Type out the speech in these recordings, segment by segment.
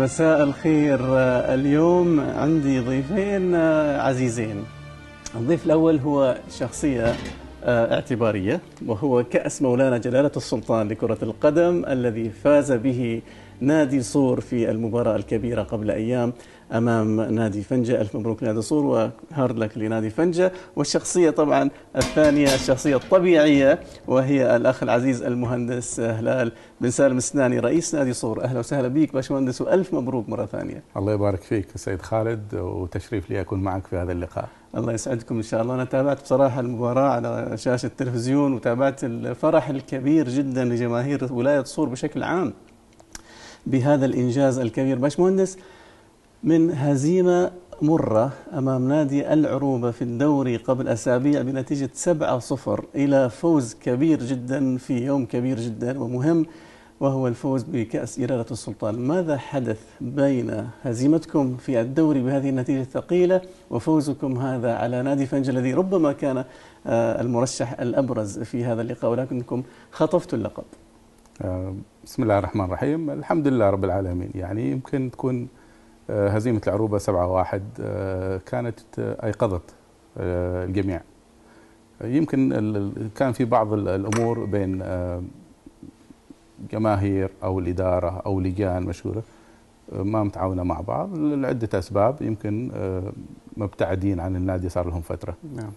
مساء الخير اليوم عندي ضيفين عزيزين. الضيف الأول هو شخصية اعتبارية وهو كأس مولانا جلالة السلطان لكرة القدم الذي فاز به نادي صور في المباراة الكبيرة قبل أيام. أمام نادي فنجة. ألف مبروك نادي صور وهارد لك لنادي فنجة. والشخصية طبعا الثانية الشخصية الطبيعية وهي الأخ العزيز المهندس هلال بن سالم السناني رئيس نادي صور أهلا وسهلا بك باشمهندس وألف مبروك مرة ثانية. الله يبارك فيك سيد خالد وتشريف لي أكون معك في هذا اللقاء. الله يسعدكم إن شاء الله. أنا تابعت بصراحة المباراة على شاشة التلفزيون وتابعت الفرح الكبير جدا لجماهير ولاية صور بشكل عام بهذا الإنجاز الكبير. باشمهندس من هزيمة مرة أمام نادي العروبة في الدوري قبل أسابيع بنتيجة 7-0 إلى فوز كبير جدا في يوم كبير جدا ومهم وهو الفوز بكأس جلالة السلطان. ماذا حدث بين هزيمتكم في الدوري بهذه النتيجة الثقيلة وفوزكم هذا على نادي فنج الذي ربما كان المرشح الأبرز في هذا اللقاء ولكنكم خطفتوا اللقب؟ بسم الله الرحمن الرحيم. الحمد لله رب العالمين. يعني يمكن تكون هزيمة العروبة 7-1 كانت أيقظت الجميع. يمكن كان في بعض الأمور بين جماهير أو الإدارة أو لجان مشهورة ما متعاونة مع بعض لعدة أسباب يمكن مبتعدين عن النادي صار لهم فترة. نعم.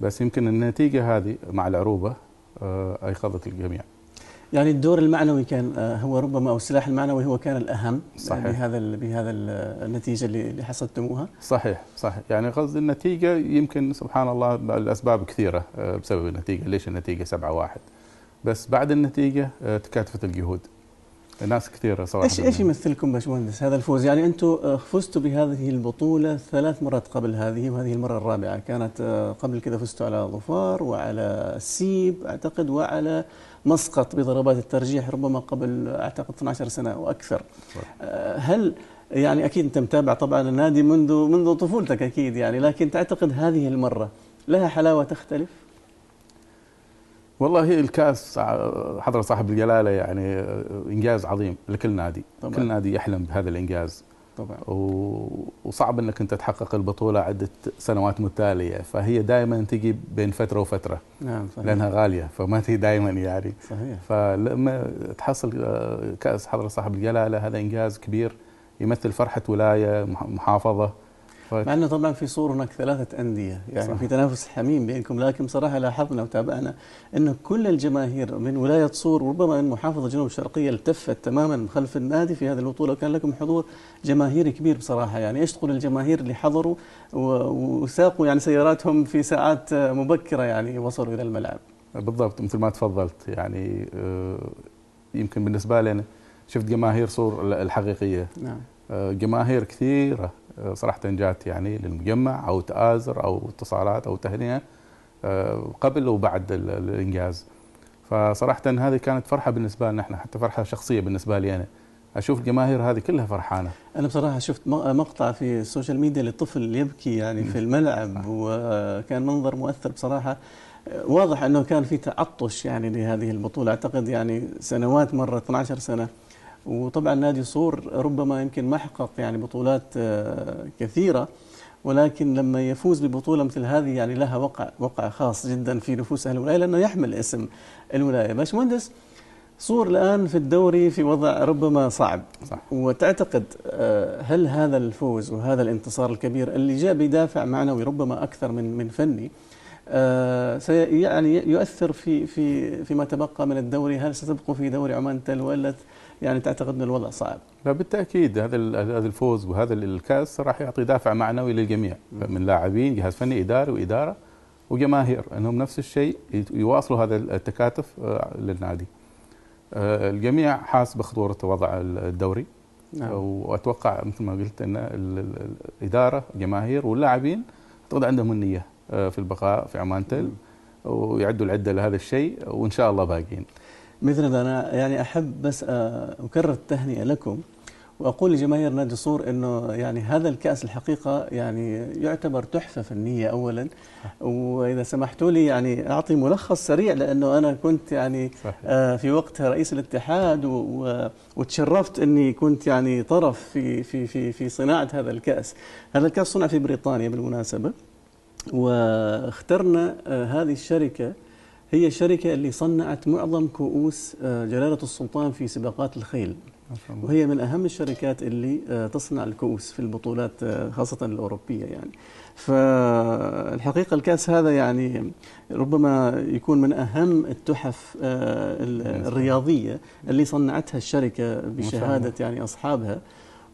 بس يمكن النتيجة هذه مع العروبة أيقظت الجميع. يعني الدور المعنوي كان هو ربما أو السلاح المعنوي هو كان الأهم صحيح. بهذا بهذا النتيجة اللي حصدتموها صحيح صحيح. يعني قصد النتيجة يمكن سبحان الله الأسباب كثيرة بسبب النتيجة. ليش النتيجة 7 1 بس بعد النتيجة تكاتفت الجهود. ناس كثيرة صراحة. إيش إيش يمثلكم باشمهندس هذا الفوز. يعني أنتم فزتوا بهذه البطولة ثلاث مرات قبل هذه وهذه المرة الرابعة. كانت قبل كذا فزتوا على ظفار وعلى سيب أعتقد وعلى مسقط بضربات الترجيح ربما قبل أعتقد 12 سنة وأكثر صح. هل يعني أكيد أنت متابع طبعا النادي منذ منذ طفولتك أكيد يعني لكن تعتقد هذه المرة لها حلاوة تختلف؟ والله هي الكاس حضرة صاحب الجلالة يعني إنجاز عظيم لكل نادي. طبعا. كل نادي يحلم بهذا الإنجاز. طبعا. وصعب إنك أنت تحقق البطولة عدة سنوات متتالية فهي دائما تجي بين فترة وفترة. نعم صحيح. لأنها غالية فما تجي دائما يعني. صحيح. فلما تحصل كأس حضرة صاحب الجلالة هذا إنجاز كبير يمثل فرحة ولاية محافظة. مع إنه طبعا في صور هناك ثلاثة أندية يعني صح. في تنافس حميم بينكم لكن بصراحه لاحظنا وتابعنا إنه كل الجماهير من ولاية صور وربما من محافظة جنوب الشرقية التفت تماما خلف النادي في هذه البطولة. وكان لكم حضور جماهيري كبير بصراحة يعني إيش تقول الجماهير اللي حضروا وساقوا يعني سياراتهم في ساعات مبكرة يعني وصلوا إلى الملعب؟ بالضبط مثل ما تفضلت يعني يمكن بالنسبة لنا شفت جماهير صور الحقيقية. نعم. جماهير كثيرة صراحة جات يعني للمجمع أو تآزر أو اتصالات أو تهنئة قبل وبعد الإنجاز. فصراحة هذه كانت فرحة بالنسبة لنا إحنا حتى فرحة شخصية بالنسبة لي أنا. أشوف الجماهير هذه كلها فرحانة. أنا بصراحة شفت مقطع في ال social media لطفل يبكي يعني في الملعب وكان منظر مؤثر بصراحة. واضح أنه كان في تعطش يعني لهذه البطولة. أعتقد يعني سنوات مرة 12 سنة. وطبعا نادي صور ربما يمكن ما حقق يعني بطولات كثيرة ولكن لما يفوز ببطولة مثل هذه يعني لها وقع وقع خاص جدا في نفوس أهل الولاية لأنه يحمل اسم الولاية باشمهندس صور الآن في الدوري في وضع ربما صعب صح. وتعتقد هل هذا الفوز وهذا الانتصار الكبير اللي جاء بدافع معنوي ربما أكثر من من فني يعني يؤثر في في فيما تبقى من الدوري هل ستبقوا في دوري عمان تل ولا يعني تعتقد أن الوضع صعب؟ لا بالتاكيد هذا هذا الفوز وهذا الكأس راح يعطي دافع معنوي للجميع من لاعبين جهاز فني إداري وإدارة وجماهير إنهم نفس الشيء يواصلوا هذا التكاتف للنادي. الجميع حاس بخطورة وضع الدوري نعم. وأتوقع مثل ما قلت أن الإدارة جماهير واللاعبين اعتقد عندهم النية في البقاء في عمان تل ويعدوا العدة لهذا الشيء وإن شاء الله باقيين. مثل أنا يعني أحب بس أكرر التهنئة لكم وأقول لجماهير نادي صور إنه يعني هذا الكأس الحقيقة يعني يعتبر تحفة فنية اولا وإذا سمحتوا لي يعني أعطي ملخص سريع لأنه أنا كنت يعني. آه في وقتها رئيس الاتحاد وتشرفت إني كنت يعني طرف في في في في صناعة هذا الكأس هذا الكأس صنع في بريطانيا بالمناسبة واخترنا آه، هذه الشركة. هي الشركة اللي صنعت معظم كؤوس آه، جلالة السلطان في سباقات الخيل. وهي من أهم الشركات اللي آه، تصنع الكؤوس في البطولات خاصة الأوروبية يعني. فالحقيقة الكأس هذا يعني ربما يكون من أهم التحف ال- الرياضية اللي صنعتها الشركة بشهادة يعني أصحابها.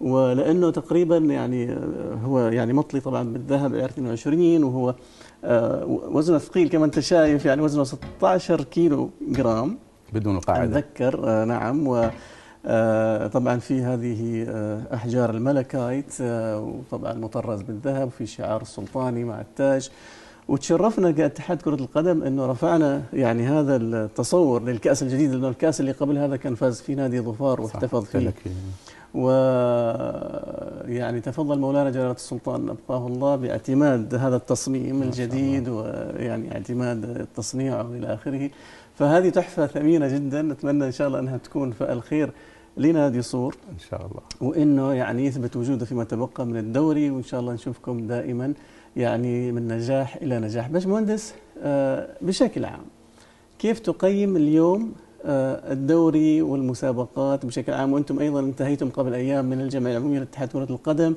ولأنه تقريبا يعني آه، هو يعني مطلي طبعا بالذهب عيار 22 وهو آه، وزنه ثقيل كما أنت شايف يعني وزنه 16 كيلو جرام. بدون القاعده أتذكر آه، نعم. و طبعا في هذه أحجار الملكايت وطبعا مطرز بالذهب في شعار السلطاني مع التاج. وتشرفنا كاتحاد كرة القدم إنه رفعنا يعني هذا التصور للكأس الجديد لأنه الكأس اللي قبل هذا كان فاز فيه نادي ظفار واحتفظ فيه. لك و يعني تفضل مولانا جلالة السلطان أبقاه الله باعتماد هذا التصميم الجديد ويعني اعتماد التصنيع إلى آخره. فهذه تحفة ثمينة جدا نتمنى إن شاء الله أنها تكون فأل خير لنادي صور. إن شاء الله. وإنه يعني يثبت وجوده فيما تبقى من الدوري وإن شاء الله نشوفكم دائما يعني من نجاح إلى نجاح. باش مهندس آه، بشكل عام كيف تقيم اليوم الدوري والمسابقات بشكل عام وأنتم أيضا انتهيتم قبل أيام من الجمعيه العموميه لاتحاد كرة القدم.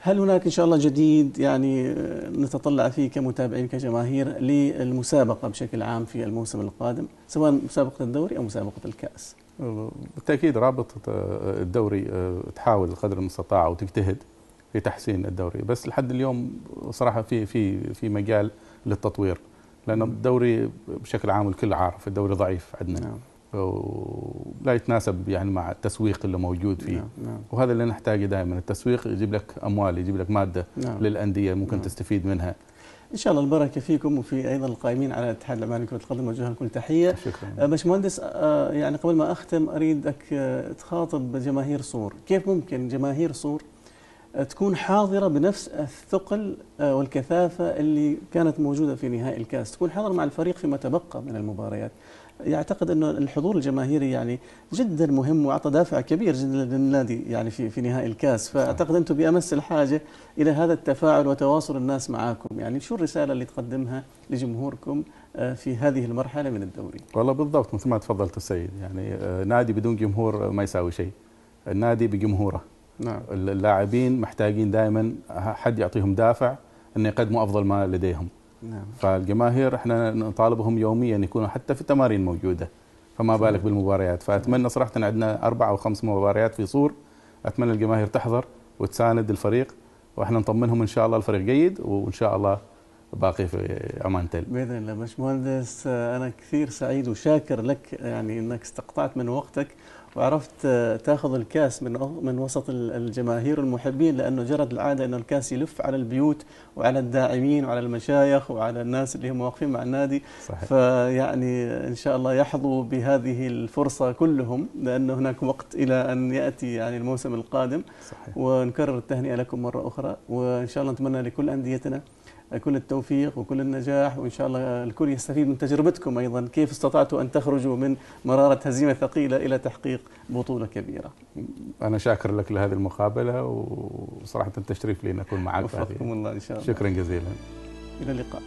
هل هناك إن شاء الله جديد يعني آه، نتطلع فيه كمتابعين كجماهير للمسابقة بشكل عام في الموسم القادم سواء مسابقة الدوري أو مسابقة الكأس؟ بالتأكيد رابطه الدوري تحاول قدر المستطاع وتجتهد في تحسين الدوري بس لحد اليوم صراحة في في في مجال للتطوير لأن الدوري بشكل عام الكل عارف الدوري ضعيف عندنا. نعم. ولا يتناسب يعني مع التسويق اللي موجود فيه. نعم نعم. وهذا اللي نحتاجه دائما التسويق يجيب لك أموال يجيب لك مادة نعم. للأندية ممكن نعم. تستفيد منها. إن شاء الله البركة فيكم وفي أيضا القائمين على الاتحاد العماني لكرة القدم وجه لكم تحية. شكرا. باشمهندس آه، يعني قبل ما أختم أريدك آه، تخاطب جماهير صور. كيف ممكن جماهير صور تكون حاضرة بنفس الثقل آه، والكثافة اللي كانت موجودة في نهائي الكاس. تكون حاضرة مع الفريق فيما تبقى من المباريات. يعتقد انه الحضور الجماهيري يعني جدا مهم وأعطى دافع كبير جدا للنادي يعني في في نهائي الكاس. فأعتقد أنتم بأمس الحاجة إلى هذا التفاعل وتواصل الناس معاكم. يعني شو الرسالة اللي تقدمها لجمهوركم آه، في هذه المرحلة من الدوري؟ والله بالضبط مثل ما تفضلت السيد. يعني آه، نادي بدون جمهور ما يساوي شيء. النادي بجمهوره. نعم. اللاعبين محتاجين دائما حد يعطيهم دافع ان يقدموا أفضل ما لديهم. نعم. فالجماهير إحنا نطالبهم يوميا يكونوا حتى في التمارين موجودة. فما بالك بالمباريات. فأتمنى صراحة عندنا أربع أو خمس مباريات في صور. أتمنى الجماهير تحضر وتساند الفريق وإحنا نطمنهم إن شاء الله الفريق جيد وإن شاء الله باقي في عمان تل. بإذن الله. باشمهندس أنا كثير سعيد وشاكر لك يعني إنك استقطعت من وقتك. وعرفت آه، تاخذ الكاس من من وسط ال- الجماهير والمحبين لأنه جرت العادة انه الكاس يلف على البيوت وعلى الداعمين وعلى المشايخ وعلى الناس اللي هم واقفين مع النادي. صحيح. فيعني إن شاء الله يحظوا بهذه الفرصة كلهم لأنه هناك وقت إلى أن يأتي يعني الموسم القادم. صحيح. ونكرر التهنئة لكم مرة أخرى وإن شاء الله نتمنى لكل أنديتنا كل التوفيق وكل النجاح وإن شاء الله الكل يستفيد من تجربتكم أيضا. كيف استطعتوا أن تخرجوا من مرارة هزيمة ثقيلة إلى تحقيق بطولة كبيرة؟ أنا شاكر لك لهذه المقابلة وصراحة تشريف لي أن أكون معك وفقكم الله إن شاء الله. شكرا جزيلا. إلى اللقاء.